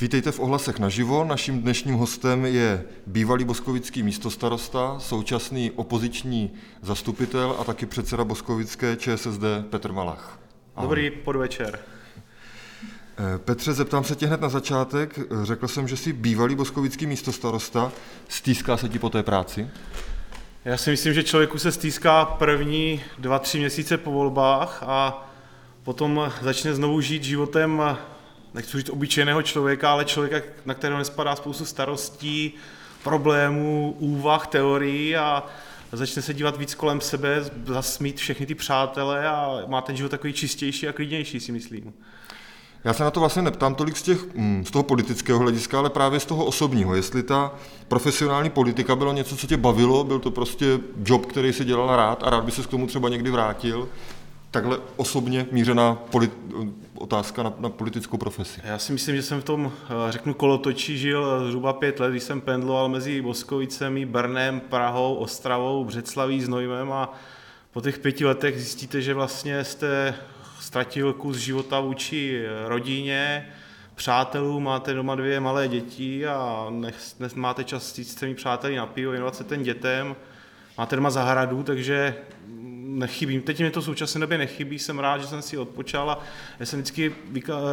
Vítejte v ohlasech naživo. Naším dnešním hostem je bývalý boskovický místostarosta, současný opoziční zastupitel a taky předseda boskovické ČSSD Petr Malach. Ahoj. Dobrý podvečer. Eh, Petře, zeptám se tě hned na začátek. Řekl jsem, že jsi bývalý boskovický místostarosta. Stýská se ti po té práci? Já si myslím, že člověku se stýská první dva, tři měsíce po volbách a potom začne znovu žít životem nechci říct obyčejného člověka, ale člověka, na kterého nespadá spoustu starostí, problémů, úvah, teorií a začne se dívat víc kolem sebe, zasmít všechny ty přátele a má ten život takový čistější a klidnější, si myslím. Já se na to vlastně neptám tolik z, těch, mm, z toho politického hlediska, ale právě z toho osobního. Jestli ta profesionální politika bylo něco, co tě bavilo, byl to prostě job, který si dělal rád a rád by se k tomu třeba někdy vrátil, takhle osobně mířená polit, otázka na, na politickou profesi? Já si myslím, že jsem v tom, eh, řeknu, kolotočí žil eh, zhruba pět let, když jsem pendloval mezi Boskovicemi, Brnem, Prahou, Ostravou, Břeclaví, Znojmem a po těch pěti letech zjistíte, že vlastně jste ztratil kus života vůči eh, rodině, přátelů, máte doma dvě malé děti a nech, máte čas s těmi přáteli na pivo, věnovat se ten dětem, máte doma zahradu, takže nechybí. Teď mi to v současné době nechybí, jsem rád, že jsem si odpočal a já jsem vždycky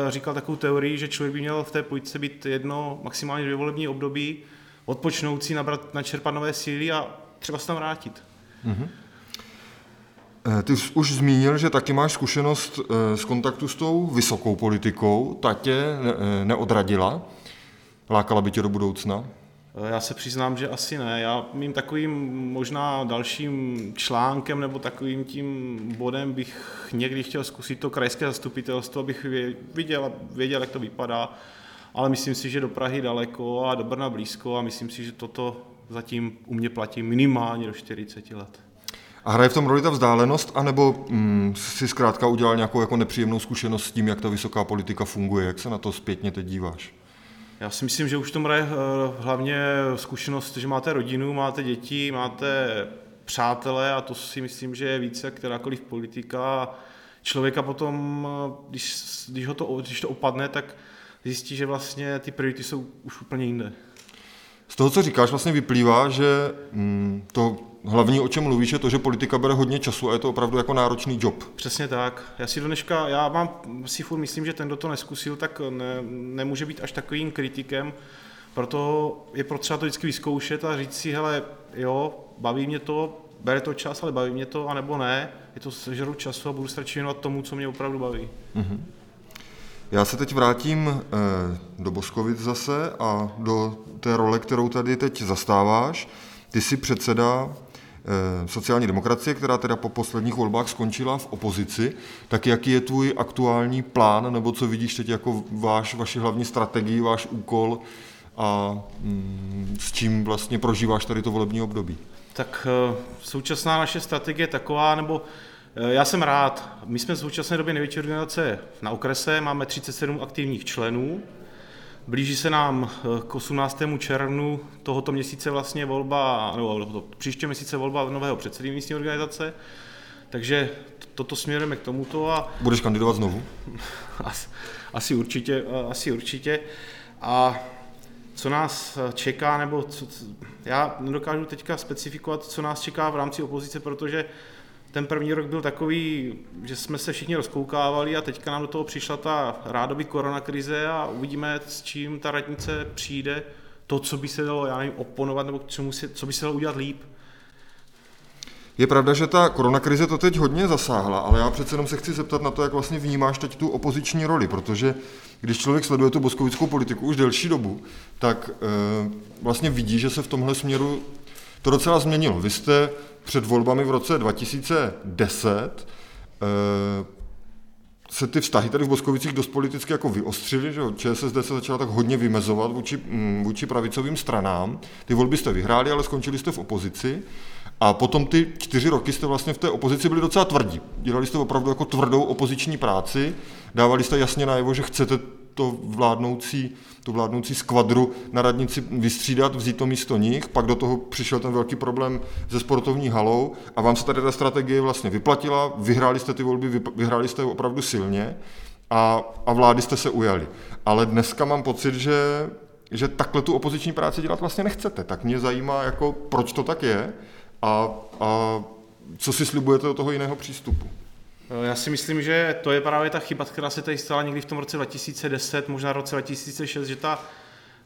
říkal takovou teorii, že člověk by měl v té politice být jedno, maximálně dvě volební období, odpočnoucí, nabrat, načerpat nové síly a třeba se tam vrátit. Mm-hmm. Ty jsi už zmínil, že taky máš zkušenost eh, z kontaktu s tou vysokou politikou. Ta tě eh, neodradila? Lákala by tě do budoucna? Eh, já se přiznám, že asi ne. Já mým takovým možná dalším článkem nebo takovým tím bodem bych někdy chtěl zkusit to krajské zastupitelstvo, abych viděl, věděl, jak to vypadá. Ale myslím si, že do Prahy daleko a do Brna blízko a myslím si, že toto zatím u mě platí minimálně do 40 let. A hraje v tom roli ta vzdálenost, anebo mm, si zkrátka udělal nějakou jako nepříjemnou zkušenost s tím, jak ta vysoká politika funguje? Jak se na to zpětně teď díváš? Já si myslím, že už to hraje eh, hlavně zkušenost, že máte rodinu, máte děti, máte přátele a to si myslím, že je více kterákoliv politika. Člověka potom, eh, když, když, ho to, když to opadne, tak zjistí, že vlastně ty priority jsou už úplně jinde. Z toho, co říkáš, vlastně vyplývá, že mm, to hlavní, o čem mluvíš, je to, že politika bere hodně času a je to opravdu jako náročný job. Přesně tak. Já si do dneška, já mám si furt myslím, že ten, kdo to neskusil, tak ne, nemůže být až takovým kritikem, proto je potřeba to vždycky vyzkoušet a říct si, hele, jo, baví mě to, bere to čas, ale baví mě to, anebo ne, je to sežeru času a budu stačit věnovat tomu, co mě opravdu baví. Mm-hmm. Já se teď vrátím eh, do Boskovic zase a do té role, kterou tady teď zastáváš. Ty jsi předseda Eh, sociální demokracie, která teda po posledních volbách skončila v opozici, tak jaký je tvůj aktuální plán, nebo co vidíš teď jako váš, vaši hlavní strategii, váš úkol a mm, s čím vlastně prožíváš tady to volební období? Tak eh, současná naše strategie je taková, nebo já jsem rád. My jsme v současné době největší organizace na okrese, máme 37 aktivních členů, Blíží se nám eh, k 18. červnu tohoto měsíce vlastně volba, nebo to, příští měsíce volba nového předsedy místní organizace, takže toto směrujeme k tomuto. A... Budeš kandidovat znovu? Asi, asi určitě, eh, asi určitě. A co nás eh, čeká, nebo co, já nedokážu teďka specifikovat, co nás čeká v rámci opozice, protože ten první rok byl takový, že jsme se všichni rozkoukávali a teďka nám do toho přišla ta rádoby koronakrize a uvidíme, s čím ta radnice přijde, to, co by se dalo, já nevím, oponovat, nebo čemu se, co by se dalo udělat líp. Je pravda, že ta koronakrize to teď hodně zasáhla, ale já přece jenom se chci zeptat na to, jak vlastně vnímáš teď tu opoziční roli, protože když člověk sleduje tu boskovickou politiku už delší dobu, tak e, vlastně vidí, že se v tomhle směru to docela změnilo. Vy jste před volbami v roce 2010 eh, se ty vztahy tady v Boskovicích dost politicky jako vyostřily, že ČSSD se začala tak hodně vymezovat vůči, mm, vůči pravicovým stranám. Ty volby jste vyhráli, ale skončili jste v opozici. A potom ty čtyři roky jste vlastně v té opozici byli docela tvrdí. Dělali jste opravdu jako tvrdou opoziční práci, dávali jste jasně najevo, že chcete to vládnoucí, tu vládnoucí skvadru na radnici vystřídat, vzít to místo nich, pak do toho přišel ten velký problém se sportovní halou a vám se tady ta strategie vlastně vyplatila, vyhráli jste ty volby, vyhráli jste opravdu silně a, a vlády jste se ujali. Ale dneska mám pocit, že, že takhle tu opoziční práci dělat vlastně nechcete. Tak mě zajímá, jako, proč to tak je a, a co si slibujete do toho jiného přístupu. Já si myslím, že to je právě ta chyba, která se tady stala někdy v tom roce 2010, možná v roce 2006, že ta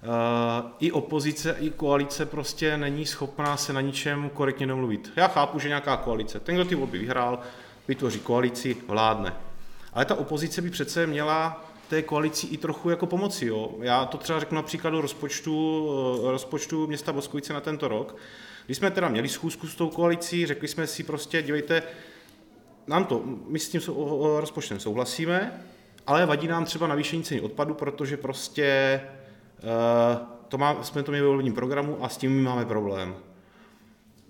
Uh, i opozice, i koalice prostě není schopná se na ničem korektně domluvit. Já chápu, že nějaká koalice, ten, kdo ty volby vyhrál, vytvoří koalici, vládne. Ale ta opozice by přece měla té koalici i trochu jako pomoci. Jo. Já to třeba řeknu na příkladu rozpočtu, eh, rozpočtu města Boskovice na tento rok. Když jsme teda měli schůzku s tou koalicí, řekli jsme si prostě, dívejte, nám to, my s tím rozpočtem souhlasíme, ale vadí nám třeba navýšení ceny odpadu, protože prostě uh, to má, jsme to měli ve volebním programu a s tím máme problém.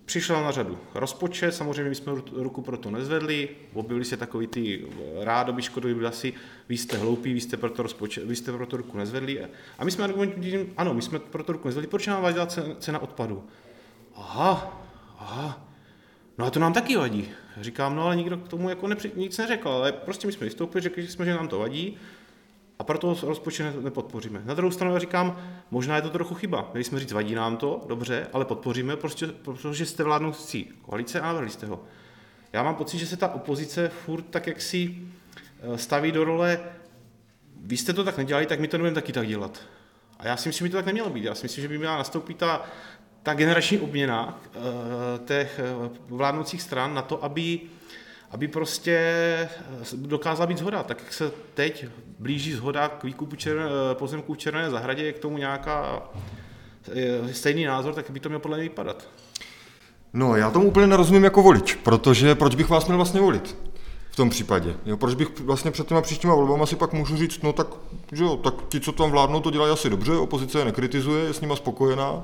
Přišel na řadu rozpočet, samozřejmě my jsme ruku pro to nezvedli, objevili se takový ty eh, rádoby škodový asi, vy jste hloupí, vy jste pro to, rozpočet, vy jste pro to ruku nezvedli. A my jsme argumentovali, ano, my jsme pro to ruku nezvedli, proč nám vadila cena odpadu? Aha, aha, no a to nám taky vadí. Říkám, no ale nikdo k tomu jako nepři, nic neřekl, ale prostě my jsme vystoupili, řekli jsme, že nám to vadí a proto rozpočet nepodpoříme. Na druhou stranu říkám, možná je to trochu chyba. Měli jsme říct, vadí nám to, dobře, ale podpoříme, prostě, protože jste vládnoucí koalice a navrhli jste ho. Já mám pocit, že se ta opozice furt tak jak si eh, staví do role, vy jste to tak nedělali, tak my to nebudeme taky tak dělat. A já si myslím, že to tak nemělo být. Já si myslím, že by měla nastoupit ta, ta generační obměna uh, těch eh, vládnoucích stran na to, aby aby prostě eh, dokázala být zhoda. Tak jak se teď blíží zhoda k výkupu červen, eh, pozemků v Červené zahradě, je k tomu nějaká eh, stejný názor, tak by to mělo podle mě vypadat. No, já tomu úplně nerozumím jako volič, protože proč bych vás měl vlastně volit? V tom případě. Jo, proč bych vlastně před těma příštíma volbama si pak můžu říct, no tak, že jo, tak ti, co tam vládnou, to dělají asi dobře, opozice je nekritizuje, je s nima spokojená,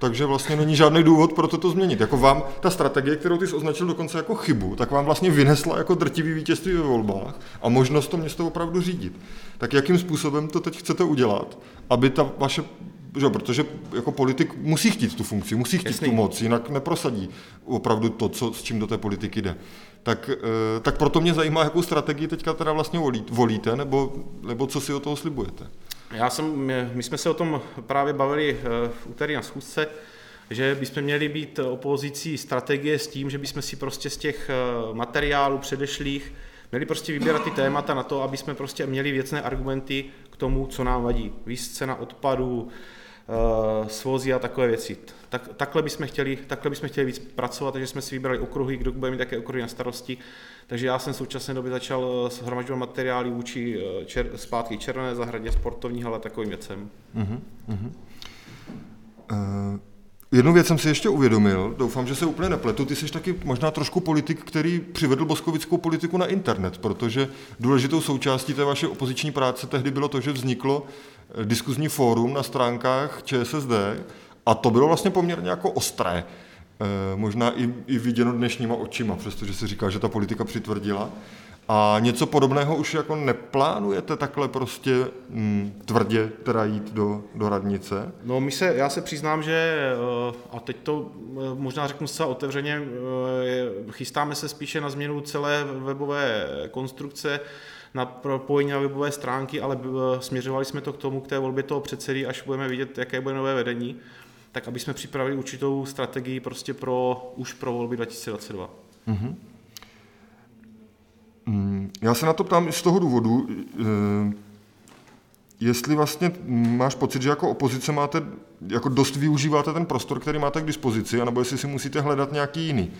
takže vlastně není žádný důvod pro to změnit. Jako vám ta strategie, kterou ty jsi označil dokonce jako chybu, tak vám vlastně vynesla jako drtivý vítězství ve volbách a možnost to město opravdu řídit. Tak jakým způsobem to teď chcete udělat, aby ta vaše že, protože jako politik musí chtít tu funkci, musí chtít Jasný. tu moc, jinak neprosadí opravdu to, co, s čím do té politiky jde. Tak, eh, tak proto mě zajímá, jakou strategii teďka teda vlastně volíte, nebo, nebo co si o toho slibujete. Já jsem, my jsme se o tom právě bavili eh, v úterý na schůzce, že bychom měli být opozicí strategie s tím, že bychom si prostě z těch eh, materiálů předešlých měli prostě vybírat ty témata na to, aby jsme prostě měli věcné argumenty k tomu, co nám vadí. Víc cena odpadů, Eh, svozy a takové věci. Tak, takhle, bychom chtěli, takhle bychom chtěli víc pracovat, takže jsme si vybrali okruhy, kdo bude mít také okruhy na starosti. Takže já jsem v současné době začal eh, shromažďovat materiály vůči eh, čer, zpátky Červené zahradě, sportovní ale takovým věcem. Uh-huh, uh-huh. Uh... Jednu věc jsem si ještě uvědomil, doufám, že se úplně nepletu, ty jsi taky možná trošku politik, který přivedl boskovickou politiku na internet, protože důležitou součástí té vaší opoziční práce tehdy bylo to, že vzniklo eh, diskuzní fórum na stránkách ČSSD a to bylo vlastně poměrně jako ostré, eh, možná i, i viděno dnešníma očima, přestože se říká, že ta politika přitvrdila. A něco podobného už jako neplánujete takhle prostě mm, tvrdě teda jít do, do radnice? No my se, já se přiznám, že eh, a teď to eh, možná řeknu zcela otevřeně, chystáme se spíše na změnu celé webové konstrukce, na propojení na webové stránky, ale směřovali jsme to k tomu, k té volbě toho předsedy, až budeme vidět, jaké bude nové vedení, tak aby jsme připravili určitou strategii prostě pro, už pro volby 2022. Mm-hmm. Mm, já se na to ptám z toho důvodu, eh, jestli vlastně máš pocit, že jako opozice máte, jako dost využíváte ten prostor, který máte k dispozici, anebo jestli si musíte hledat nějaký jiný.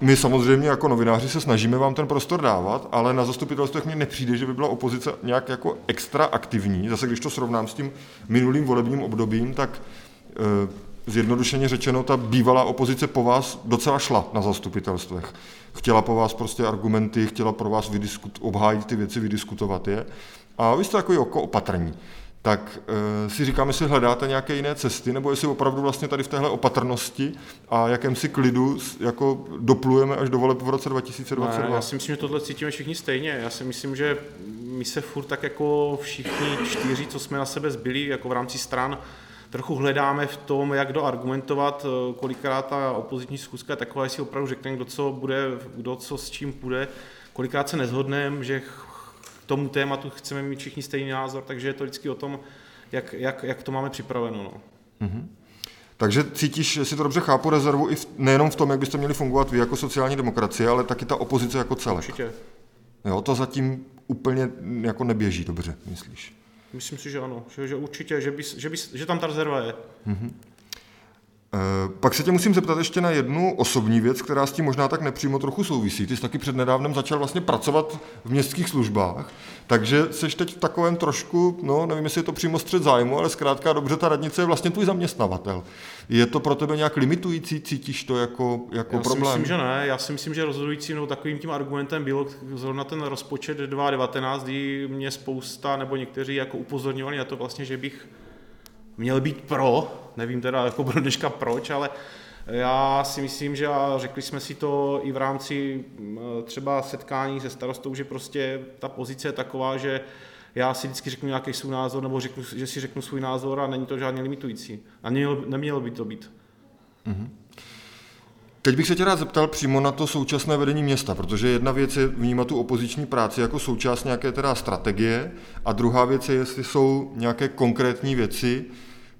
My samozřejmě jako novináři se snažíme vám ten prostor dávat, ale na zastupitelstvech mi nepřijde, že by byla opozice nějak jako extra aktivní. Zase když to srovnám s tím minulým volebním obdobím, tak eh, zjednodušeně řečeno, ta bývalá opozice po vás docela šla na zastupitelstvech. Chtěla po vás prostě argumenty, chtěla pro vás vydiskut, obhájit ty věci, vydiskutovat je. A vy jste takový jako opatrní. Tak e, si říkáme, jestli hledáte nějaké jiné cesty, nebo jestli opravdu vlastně tady v téhle opatrnosti a jakémsi klidu jako doplujeme až do voleb v roce 2022. Ne, já si myslím, že tohle cítíme všichni stejně. Já si myslím, že my se furt tak jako všichni čtyři, co jsme na sebe zbyli, jako v rámci stran, trochu hledáme v tom, jak doargumentovat, eh, kolikrát ta opoziční schůzka je taková, jestli opravdu řekne, kdo co bude, kdo co s čím půjde, kolikrát se nezhodneme, že tomu tématu chceme mít všichni stejný názor, takže je to vždycky o tom, jak, jak, jak to máme připraveno. No. Mm-hmm. Takže cítíš, jestli to dobře chápu, rezervu i v, nejenom v tom, jak byste měli fungovat vy jako sociální demokracie, ale taky ta opozice jako celek. Určitě. Jo, to zatím úplně jako neběží dobře, myslíš? Myslím si, že ano, že, že určitě, že, by, že, by, že tam ta rezerva je. Mm-hmm. E, pak se tě musím zeptat ještě na jednu osobní věc, která s tím možná tak nepřímo trochu souvisí. Ty jsi taky přednedávnem začal vlastně pracovat v městských službách, takže jsi teď v takovém trošku, no nevím, jestli je to přímo střed zájmu, ale zkrátka dobře, ta radnice je vlastně tvůj zaměstnavatel. Je to pro tebe nějak limitující, cítíš to jako, jako Já problém? Já si myslím, že ne. Já si myslím, že rozhodující no, takovým tím argumentem bylo zrovna ten rozpočet 2019, kdy mě spousta nebo někteří jako upozorňovali na to vlastně, že bych měl být pro, nevím teda jako pro dneška proč, ale já si myslím, že a řekli jsme si to i v rámci třeba setkání se starostou, že prostě ta pozice je taková, že já si vždycky řeknu nějaký svůj názor, nebo řeknu, že si řeknu svůj názor a není to žádně limitující. A nemělo, nemělo by to být. Mm-hmm. Teď bych se tě rád zeptal přímo na to současné vedení města, protože jedna věc je vnímat tu opoziční práci jako součást nějaké teda strategie a druhá věc je, jestli jsou nějaké konkrétní věci,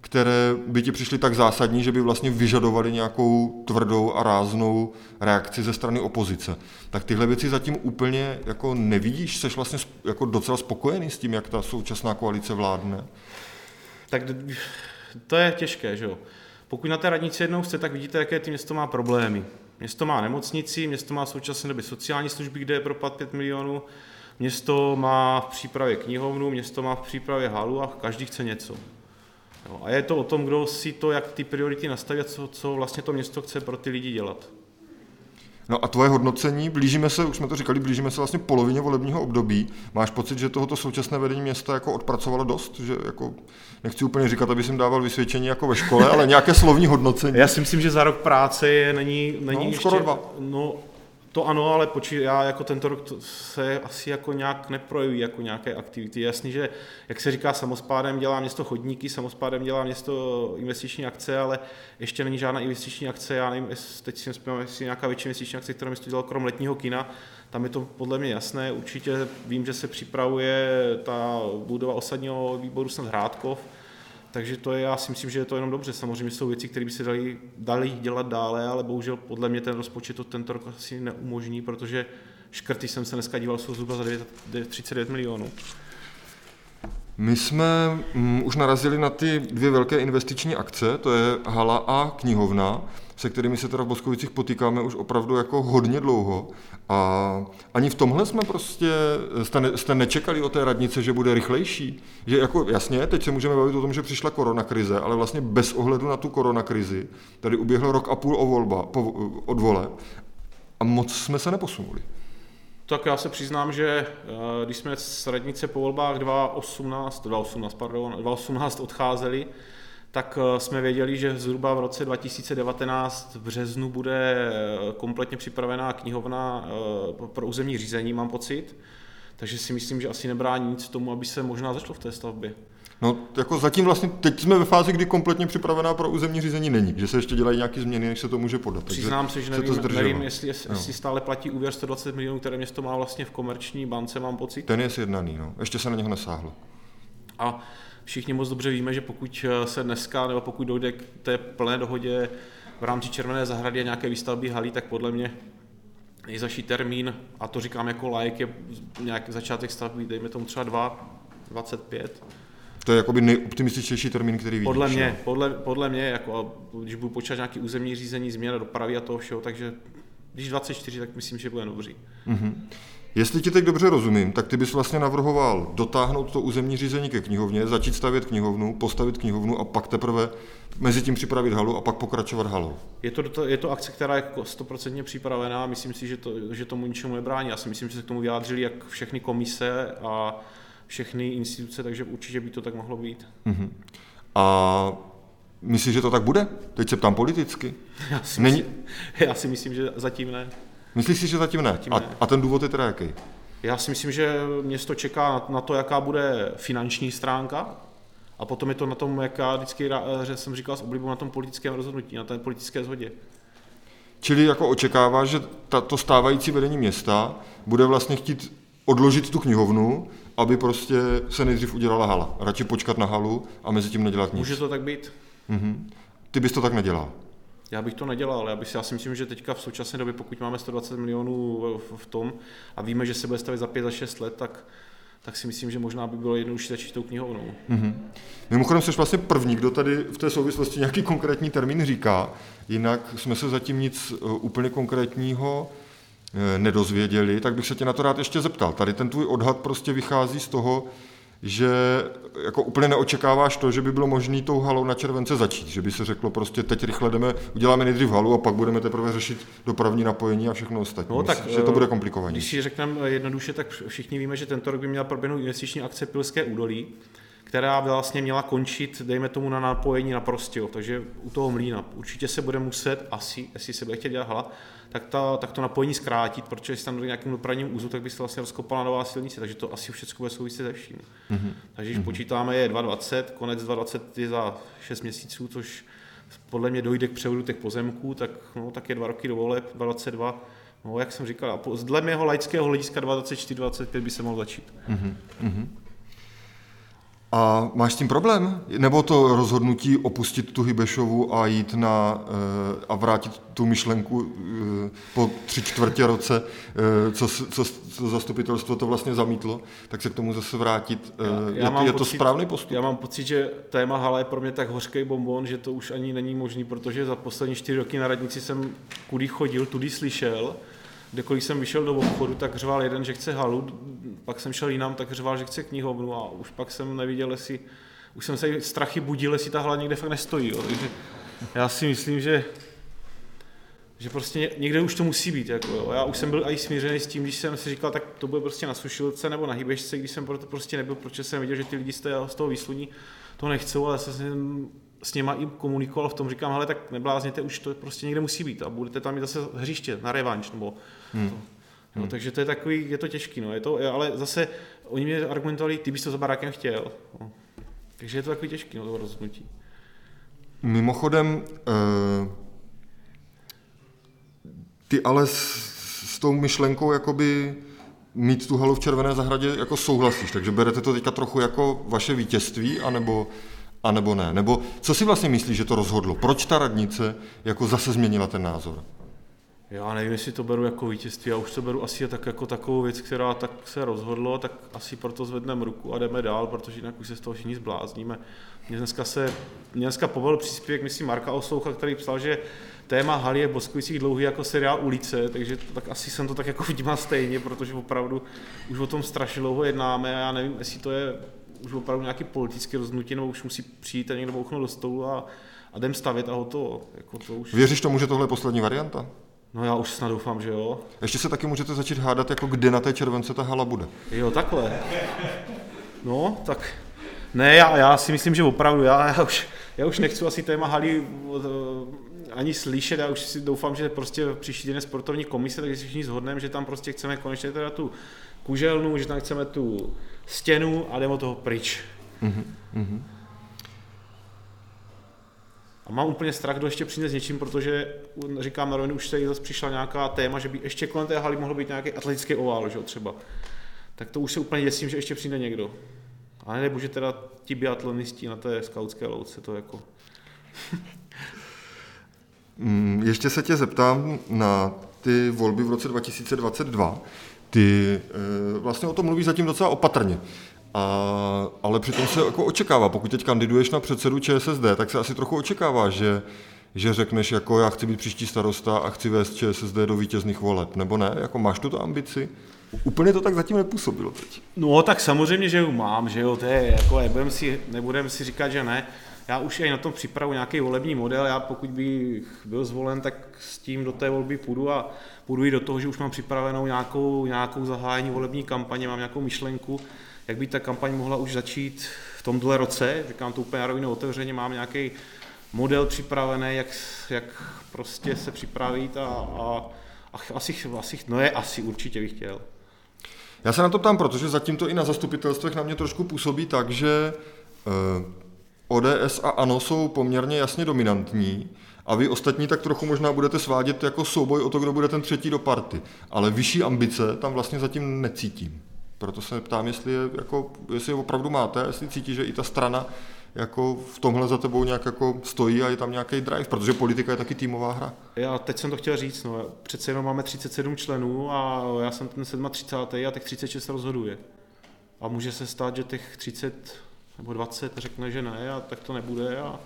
které by ti přišly tak zásadní, že by vlastně vyžadovali nějakou tvrdou a ráznou reakci ze strany opozice. Tak tyhle věci zatím úplně jako nevidíš? Jsi vlastně jako docela spokojený s tím, jak ta současná koalice vládne? Tak to je těžké, že jo. Pokud na té radnici jednou jste, tak vidíte, jaké ty město má problémy. Město má nemocnici, město má současné době sociální služby, kde je propad 5 milionů, město má v přípravě knihovnu, město má v přípravě halu a každý chce něco. Jo, a je to o tom, kdo si to, jak ty priority nastaví a co, co vlastně to město chce pro ty lidi dělat. No a tvoje hodnocení, blížíme se, už jsme to říkali, blížíme se vlastně polovině volebního období. Máš pocit, že tohoto současné vedení města jako odpracovalo dost? Že jako, nechci úplně říkat, aby jsem dával vysvědčení jako ve škole, ale nějaké slovní hodnocení. Já si myslím, že za rok práce je, není, není no, ještě, skoro dva. No, to ano, ale počí, já jako tento rok se asi jako nějak neprojeví jako nějaké aktivity. Jasný, že jak se říká, samospádem dělá město chodníky, samospádem dělá město investiční akce, ale ještě není žádná investiční akce. Já nevím, teď si nespomínám, jestli nějaká větší investiční akce, kterou město dělalo krom letního kina. Tam je to podle mě jasné. Určitě vím, že se připravuje ta budova osadního výboru snad Hrádkov, takže to je, já si myslím, že je to jenom dobře. Samozřejmě jsou věci, které by se dali, dali dělat dále, ale bohužel podle mě ten rozpočet to tento rok asi neumožní, protože škrty jsem se dneska díval, jsou zhruba za 39 milionů. My jsme um, už narazili na ty dvě velké investiční akce, to je hala a knihovna se kterými se teda v Boskovicích potýkáme už opravdu jako hodně dlouho. A ani v tomhle jsme prostě, jste, ne, jste nečekali o té radnice, že bude rychlejší. Že jako jasně, teď se můžeme bavit o tom, že přišla koronakrize, ale vlastně bez ohledu na tu koronakrizi, tady uběhl rok a půl o volba, po, od vole a moc jsme se neposunuli. Tak já se přiznám, že eh, když jsme z radnice po volbách 2018, 2018, pardon, 2018 odcházeli, tak eh, jsme věděli, že zhruba v roce 2019 v březnu bude eh, kompletně připravená knihovna eh, pro územní řízení, mám pocit. Takže si myslím, že asi nebrání nic tomu, aby se možná začalo v té stavbě. No, jako zatím vlastně, teď jsme ve fázi, kdy kompletně připravená pro územní řízení není, že se ještě dělají nějaké změny, než se to může podat. Přiznám se, že nevím, se to nevím jestli, jestli stále platí úvěr 120 milionů, které město má vlastně v komerční bance, mám pocit. Ten je sjednaný, no. ještě se na něho nesáhlo. A všichni moc dobře víme, že pokud eh, se dneska, nebo pokud dojde k té plné dohodě v rámci Červené zahrady a nějaké výstavby halí, tak podle mě nejzaší termín, a to říkám jako like, je nějaký začátek stavby, dejme tomu třeba 2, 25. To je jakoby nejoptimističtější termín, který vidíš. Podle mě, podle, podle mě, jako, když budu počítat nějaký územní řízení, změna dopravy a toho všeho, takže když 24, tak myslím, že bude dobrý. Mm-hmm. Jestli ti teď dobře rozumím, tak ty bys vlastně navrhoval dotáhnout to územní řízení ke knihovně, začít stavět knihovnu, postavit knihovnu a pak teprve mezi tím připravit halu a pak pokračovat halou. Je to, je to akce, která je stoprocentně připravená, myslím si, že, to, že tomu ničemu nebrání. Já si myslím, že se k tomu vyjádřili jak všechny komise a všechny instituce, takže určitě by to tak mohlo být. Uh-huh. A myslíš, že to tak bude? Teď se ptám politicky. Já si, Není... myslím, já si myslím, že zatím ne. Myslíš si, že zatím ne? Zatím ne. A, a ten důvod je teda jaký? Já si myslím, že město čeká na, na to, jaká bude finanční stránka, a potom je to na tom, jak já vždycky že jsem říkal s oblibou na tom politickém rozhodnutí, na té politické shodě. Čili jako očekává, že ta, to stávající vedení města bude vlastně chtít odložit tu knihovnu, aby prostě se nejdřív udělala hala. Radši počkat na halu a mezi tím nedělat nic. Může to tak být? Mhm. Ty bys to tak nedělal. Já bych to nedělal, já, bych, já si myslím, že teďka v současné době, pokud máme 120 milionů v, v tom a víme, že se bude stavit za 5 za 6 let, tak, tak si myslím, že možná by bylo jednodušší začít tou knihovnou. Mm-hmm. Mimochodem jsi vlastně první, kdo tady v té souvislosti nějaký konkrétní termín říká, jinak jsme se zatím nic uh, úplně konkrétního uh, nedozvěděli, tak bych se tě na to rád ještě zeptal. Tady ten tvůj odhad prostě vychází z toho, že jako úplně neočekáváš to, že by bylo možné tou halou na července začít, že by se řeklo prostě teď rychle jdeme, uděláme nejdřív halu a pak budeme teprve řešit dopravní napojení a všechno ostatní. No, tak, že to bude komplikované. Když si řekneme jednoduše, tak všichni víme, že tento rok by měla proběhnout investiční akce Pilské údolí, která vlastně měla končit, dejme tomu, na napojení na Prostějov, takže u toho mlína. Určitě se bude muset, asi, jestli se bude chtět dělat hala, tak, ta, tak to napojení zkrátit, protože jestli tam do nějakým dopravním úzu, tak by se vlastně rozkopala nová silnice, takže to asi všechno bude souviset se vším. Mm-hmm. Takže když mm-hmm. počítáme je 2020, konec 2020 je za 6 měsíců, což podle mě dojde k převodu těch pozemků, tak, no, tak je dva roky do voleb, 2022, no, jak jsem říkal, dle mého laického hlediska 2024-2025 by se mohl začít. Mm-hmm. A máš s tím problém? Nebo to rozhodnutí opustit tu Hybešovu a jít na eh, a vrátit tu myšlenku eh, po tři čtvrtě roce, eh, co, co, co zastupitelstvo to vlastně zamítlo, tak se k tomu zase vrátit. Já, já je, je to pocit, správný postup? Já mám pocit, že téma hala je pro mě tak hořký bonbon, že to už ani není možný, protože za poslední čtyři roky na radnici jsem kudy chodil, tudy slyšel, kdekoliv jsem vyšel do obchodu, tak řval jeden, že chce halu, pak jsem šel jinam, tak řval, že chce knihovnu a už pak jsem neviděl, jestli, už jsem se strachy budil, jestli ta hala někde fakt nestojí. Jo. Takže já si myslím, že že prostě někde už to musí být. Jako, jo. Já už jsem byl i smířený s tím, když jsem si říkal, tak to bude prostě na sušilce nebo na hýbešce, když jsem proto prostě nebyl, protože jsem viděl, že ty lidi z toho výsluní to nechcou, ale jsem s něma i komunikoval v tom, říkám, hele, tak neblázněte, už to prostě někde musí být a budete tam mít zase hřiště na revanš, nebo hmm. to. No, hmm. takže to je takový, je to těžký, no, je to, ale zase oni mě argumentovali, ty bys to za barákem chtěl. No. Takže je to takový těžký, no, to rozhodnutí. Mimochodem, uh, ty ale s, s tou myšlenkou jakoby mít tu halu v Červené zahradě jako souhlasíš, takže berete to teďka trochu jako vaše vítězství, anebo a nebo ne? Nebo co si vlastně myslíš, že to rozhodlo? Proč ta radnice jako zase změnila ten názor? Já nevím, jestli to beru jako vítězství, já už to beru asi tak jako takovou věc, která tak se rozhodlo, tak asi proto zvedneme ruku a jdeme dál, protože jinak už se z toho všichni zblázníme. Mě dneska se, mě dneska povolil příspěvek, myslím, Marka Osoucha, který psal, že téma haly je v Boskovicích dlouhý jako seriál Ulice, takže to, tak asi jsem to tak jako vnímal stejně, protože opravdu už o tom strašně dlouho jednáme a já nevím, jestli to je už opravdu nějaký politický rozhodnutí, nebo už musí přijít a někdo bouchnout do stolu a, a jdem stavit a hotovo. Jako to už... Věříš tomu, že tohle je poslední varianta? No já už snad doufám, že jo. Ještě se taky můžete začít hádat, jako kde na té července ta hala bude. Jo, takhle. No, tak ne, já, já si myslím, že opravdu, já, já, už, já už nechci asi téma haly eh, ani slyšet, já už si doufám, že prostě příští den sportovní komise, takže si všichni zhodneme, že tam prostě chceme konečně teda tu kuželnu, že tam chceme tu stěnu a jdeme toho pryč. Mm-hmm. A mám úplně strach, kdo ještě přijde s něčím, protože říkám na rovinu, už se zase přišla nějaká téma, že by ještě kolem té haly mohl být nějaký atletický ovál, že třeba. Tak to už se úplně děsím, že ještě přijde někdo. A nebo že teda ti biatlonisti na té skautské louce, to jako... Mm, ještě se tě zeptám na ty volby v roce 2022. Ty e, vlastně o tom mluvíš zatím docela opatrně. A, ale přitom se jako očekává, pokud teď kandiduješ na předsedu ČSSD, tak se asi trochu očekává, že, že řekneš, jako já chci být příští starosta a chci vést ČSSD do vítězných voleb, nebo ne? Jako máš tu ambici? Úplně to tak zatím nepůsobilo teď. No tak samozřejmě, že ju mám, že jo, to je jako, nebudem si, nebudem si říkat, že ne. Já už i na tom připravu nějaký volební model, já pokud bych byl zvolen, tak s tím do té volby půjdu a půjdu i do toho, že už mám připravenou nějakou, nějakou zahájení volební kampaně, mám nějakou myšlenku, jak by ta kampaň mohla už začít v tomhle roce, říkám to úplně rovinu otevřeně, mám nějaký model připravený, jak, jak prostě se připravit a, a, a asi, asi, no je asi určitě bych chtěl. Já se na to ptám, protože zatím to i na zastupitelstvech na mě trošku působí tak, že eh, ODS a ANO jsou poměrně jasně dominantní a vy ostatní tak trochu možná budete svádět jako souboj o to, kdo bude ten třetí do party. Ale vyšší ambice tam vlastně zatím necítím. Proto se ptám, jestli, je, jako, jestli je opravdu máte, jestli cítí, že i ta strana jako v tomhle za tebou nějak jako stojí a je tam nějaký drive, protože politika je taky týmová hra. Já teď jsem to chtěl říct, no, přece jenom máme 37 členů a já jsem ten 37. a těch 36 rozhoduje. A může se stát, že těch 30 nebo 20 řekne, že ne a tak to nebude a,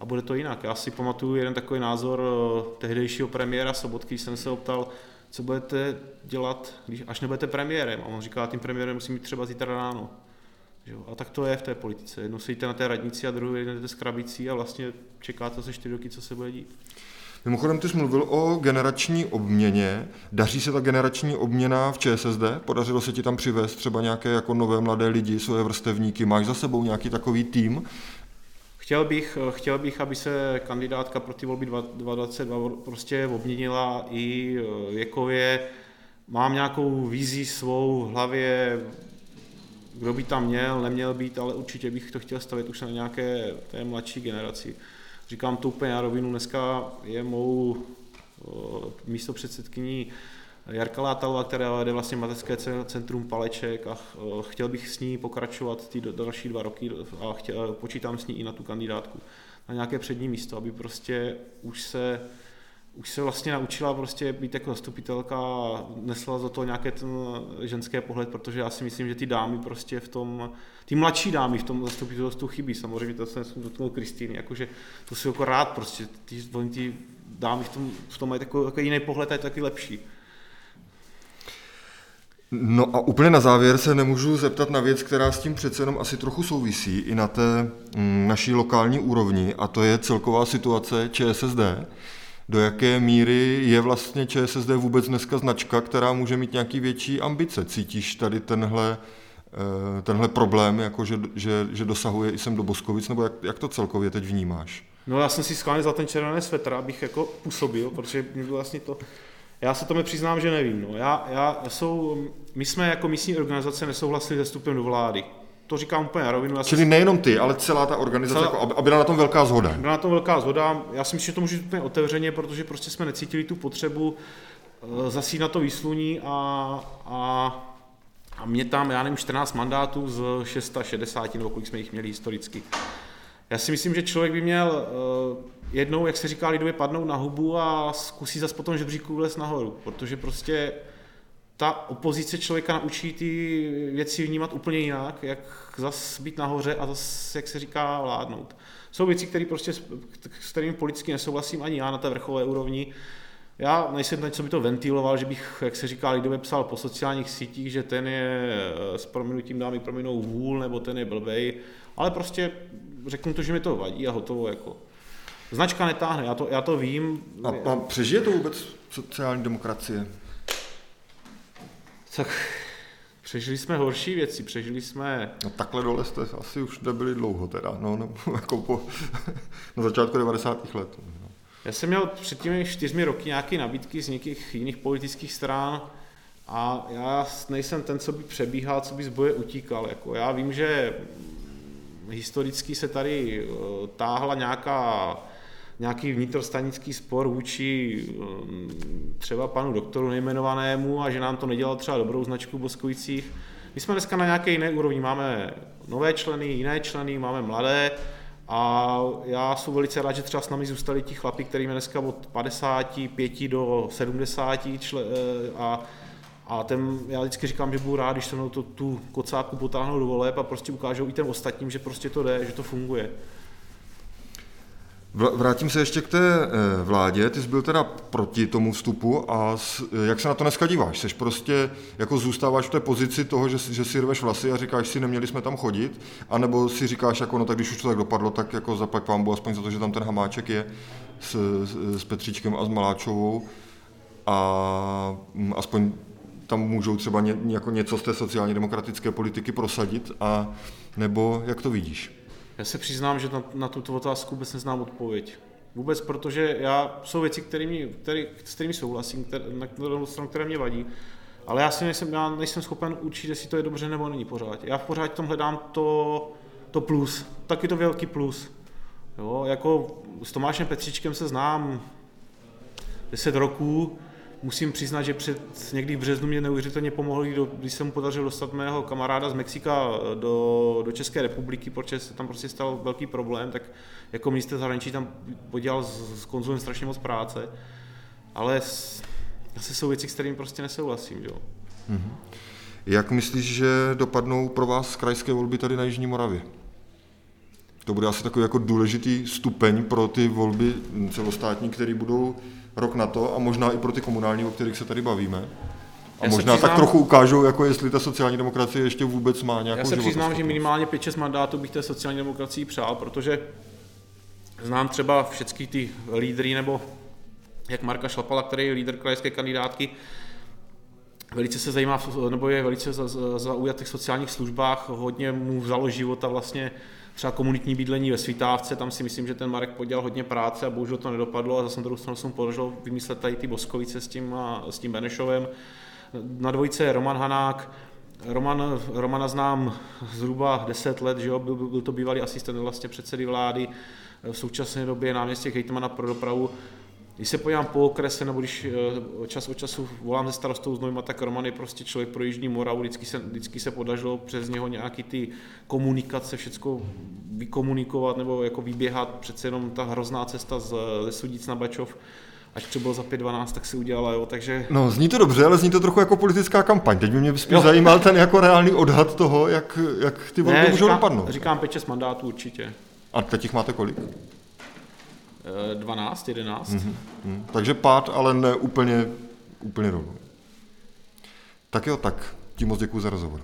a bude to jinak. Já si pamatuju jeden takový názor eh, tehdejšího premiéra Sobotky, jsem se optal, co budete dělat, když, až nebudete premiérem. A on říká, tím premiérem musím mít třeba zítra ráno. Jo? A tak to je v té politice. Jednou sedíte na té radnici a druhou jdete s krabicí a vlastně čekáte se čtyři roky, co se bude dít. Mimochodem, ty jsi mluvil o generační obměně. Daří se ta generační obměna v ČSSD? Podařilo se ti tam přivést třeba nějaké jako nové mladé lidi, svoje vrstevníky? Máš za sebou nějaký takový tým? Chtěl bych, chtěl bych, aby se kandidátka pro ty volby 2022 prostě obměnila i eh, věkově. Mám nějakou vizi svou v hlavě, kdo by tam měl, neměl být, ale určitě bych to chtěl stavit už na nějaké té mladší generaci. Říkám to úplně na rovinu, dneska je mou místo předsedkyní Jarka Látalová, která vede vlastně mateřské centrum Paleček a chtěl bych s ní pokračovat ty další dva roky a chtěl, počítám s ní i na tu kandidátku na nějaké přední místo, aby prostě už se už se vlastně naučila prostě být jako zastupitelka a nesla za to nějaké ten ženské pohled, protože já si myslím, že ty dámy prostě v tom, ty mladší dámy v tom zastupitelstvu chybí. Samozřejmě to jsem dotknul Kristýny, jakože to si jako rád prostě, ty, ty dámy v tom, v tom mají takový, takový jiný pohled a je taky lepší. No a úplně na závěr se nemůžu zeptat na věc, která s tím přece jenom asi trochu souvisí i na té mm, naší lokální úrovni a to je celková situace ČSSD do jaké míry je vlastně ČSSD vůbec dneska značka, která může mít nějaký větší ambice. Cítíš tady tenhle, eh, tenhle problém, jako že, že, že dosahuje i sem do Boskovic, nebo jak, jak to celkově teď vnímáš? No já jsem si schválně za ten červený svetr, abych jako působil, protože mě vlastně to... Já se tomu přiznám, že nevím. No. Já, já jsou, my jsme jako místní organizace nesouhlasili se vstupem do vlády to říkám úplně na rovinu. Čili si... nejenom ty, ale celá ta organizace, celá... jako, aby byla na tom velká zhoda. Byla na tom velká zhoda. Já si myslím, že to může být úplně otevřeně, protože prostě jsme necítili tu potřebu uh, zasít na to výsluní a, a, a mě tam, já nevím, 14 mandátů z 660, nebo kolik jsme jich měli historicky. Já si myslím, že člověk by měl uh, jednou, jak se říká lidově, padnout na hubu a zkusí zase potom žebříku vlez nahoru, protože prostě ta opozice člověka naučí ty věci vnímat úplně jinak, jak zas být nahoře a zase, jak se říká, vládnout. Jsou věci, které prostě, s kterými politicky nesouhlasím ani já na té vrcholové úrovni. Já nejsem ten, co by to ventiloval, že bych, jak se říká, lidově psal po sociálních sítích, že ten je eh, s prominutím dámy prominou vůl, nebo ten je blbej, ale prostě řeknu to, že mi to vadí a hotovo. Jako. Značka netáhne, já to, já to vím. A, a přežije to vůbec sociální demokracie? Tak přežili jsme horší věci, přežili jsme... No takhle dole jste asi už nebyli dlouho teda, no, no jako po, na začátku 90. let. No. Já jsem měl před těmi čtyřmi roky nějaké nabídky z někých jiných politických stran a já nejsem ten, co by přebíhal, co by z boje utíkal. Jako já vím, že historicky se tady eh, táhla nějaká nějaký vnitrostanický spor vůči um, třeba panu doktoru nejmenovanému a že nám to nedělal třeba dobrou značku Boskovicích. My jsme dneska na nějaké jiné úrovni. Máme nové členy, jiné členy, máme mladé a já jsem velice rád, že třeba s námi zůstali ti chlapi, kterým je dneska od 55 do 70 čle, eh, a a ten, já vždycky říkám, že budu rád, když se mnou to, tu kocáku potáhnou do voleb a prostě ukážou i těm ostatním, že prostě to jde, že to funguje. Vrátím se ještě k té eh, vládě. Ty jsi byl teda proti tomu vstupu a jak se na to dneska díváš? Jsi prostě jako zůstáváš v té pozici toho, že, že si rveš vlasy a říkáš si, neměli jsme tam chodit? A nebo si říkáš, jako no tak když už to tak dopadlo, tak jako zaplať pán aspoň za to, že tam ten hamáček je s, s Petříčkem a s Maláčovou a mm, aspoň tam můžou třeba ně, jako něco z té sociálně demokratické politiky prosadit a nebo jak to vidíš? Já se přiznám, že na, na tuto otázku vůbec neznám odpověď. Vůbec, protože já, jsou věci, kterými, který, s kterými souhlasím, které, na stranu, které mě vadí, ale já si nejsem, já nejsem schopen určit, jestli to je dobře nebo není pořád. Já v pořád tom hledám to, to plus, taky to velký plus. Jo, jako s Tomášem Petříčkem se znám 10 roků, musím přiznat, že před někdy v březnu mě neuvěřitelně pomohlo, když se mu podařilo dostat mého kamaráda z Mexika do, do České republiky, protože se tam prostě stal velký problém, tak jako minister zahraničí tam podělal s, s konzulem strašně moc práce, ale asi jsou věci, s kterými prostě nesouhlasím. Jo. Mm-hmm. Jak myslíš, že dopadnou pro vás krajské volby tady na Jižní Moravě? To bude asi takový jako důležitý stupeň pro ty volby celostátní, které budou rok na to a možná i pro ty komunální, o kterých se tady bavíme. A Já možná přiznám, tak trochu ukážou, jako jestli ta sociální demokracie ještě vůbec má nějakou Já se přiznám, že minimálně 5-6 mandátů bych té sociální demokracii přál, protože znám třeba všechny ty lídry, nebo jak Marka Šlapala, který je lídr krajské kandidátky, velice se zajímá, nebo je velice zaujat v těch sociálních službách, hodně mu vzalo života vlastně třeba komunitní bydlení ve Svítávce, tam si myslím, že ten Marek podělal hodně práce a bohužel to nedopadlo a zase na druhou stranu jsem podařil vymyslet tady ty Boskovice s tím, a, s tím Benešovem. Na dvojice je Roman Hanák, Roman, Romana znám zhruba 10 let, že jo? Byl, byl to bývalý asistent vlastně předsedy vlády, v současné době náměstek hejtmana pro dopravu. Když se podívám po okrese, nebo když eh, čas od času volám ze starostou Znojma, tak Roman je prostě člověk pro Jižní Moravu, vždycky se, vždycky se podařilo přes něho nějaký ty komunikace, všechno vykomunikovat nebo jako vyběhat, přece jenom ta hrozná cesta z, ze Sudic na Bačov, až to bylo za 5.12, tak si udělala, jo, takže... No, zní to dobře, ale zní to trochu jako politická kampaň. Teď by mě spíš zajímal ten jako reálný odhad toho, jak, jak ty volby můžou dopadnout. Říkám 5-6 mandátů určitě. A teď jich máte kolik? 12, 11. Mm-hmm. Takže pád, ale ne úplně, úplně rovnou. Tak jo, tak. Tím moc děkuji za rozhovor.